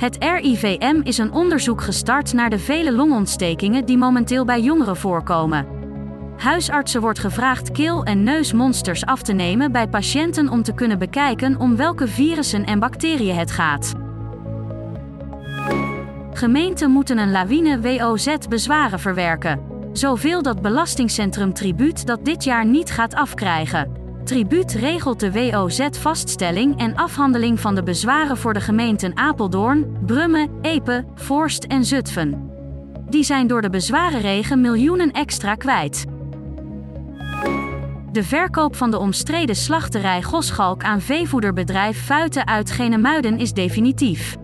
Het RIVM is een onderzoek gestart naar de vele longontstekingen die momenteel bij jongeren voorkomen. Huisartsen wordt gevraagd keel- en neusmonsters af te nemen bij patiënten om te kunnen bekijken om welke virussen en bacteriën het gaat. Gemeenten moeten een lawine WOZ-bezwaren verwerken. Zoveel dat Belastingcentrum Tribuut dat dit jaar niet gaat afkrijgen. Tribuut regelt de WOZ-vaststelling en afhandeling van de bezwaren voor de gemeenten Apeldoorn, Brummen, Epe, Voorst en Zutphen. Die zijn door de bezwarenregen miljoenen extra kwijt. De verkoop van de omstreden slachterij Goschalk aan veevoederbedrijf Fuiten uit Genemuiden is definitief.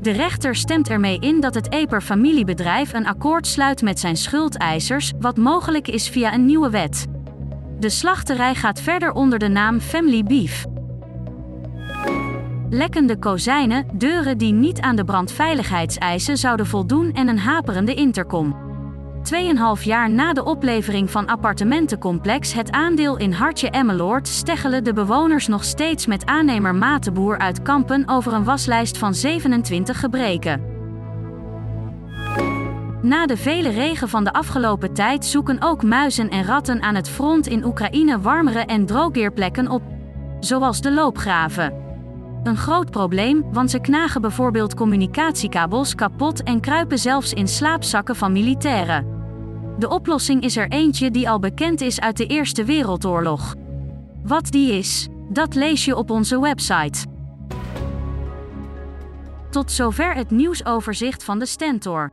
De rechter stemt ermee in dat het Eper familiebedrijf een akkoord sluit met zijn schuldeisers, wat mogelijk is via een nieuwe wet. De slachterij gaat verder onder de naam Family Beef. Lekkende kozijnen, deuren die niet aan de brandveiligheidseisen zouden voldoen en een haperende intercom. 2,5 jaar na de oplevering van appartementencomplex Het Aandeel in Hartje Emmeloord steggelen de bewoners nog steeds met aannemer Mateboer uit Kampen over een waslijst van 27 gebreken. Na de vele regen van de afgelopen tijd zoeken ook muizen en ratten aan het front in Oekraïne warmere en droogweerplekken op, zoals de loopgraven. Een groot probleem, want ze knagen bijvoorbeeld communicatiekabels kapot en kruipen zelfs in slaapzakken van militairen. De oplossing is er eentje die al bekend is uit de Eerste Wereldoorlog. Wat die is, dat lees je op onze website. Tot zover het nieuwsoverzicht van de Stentor.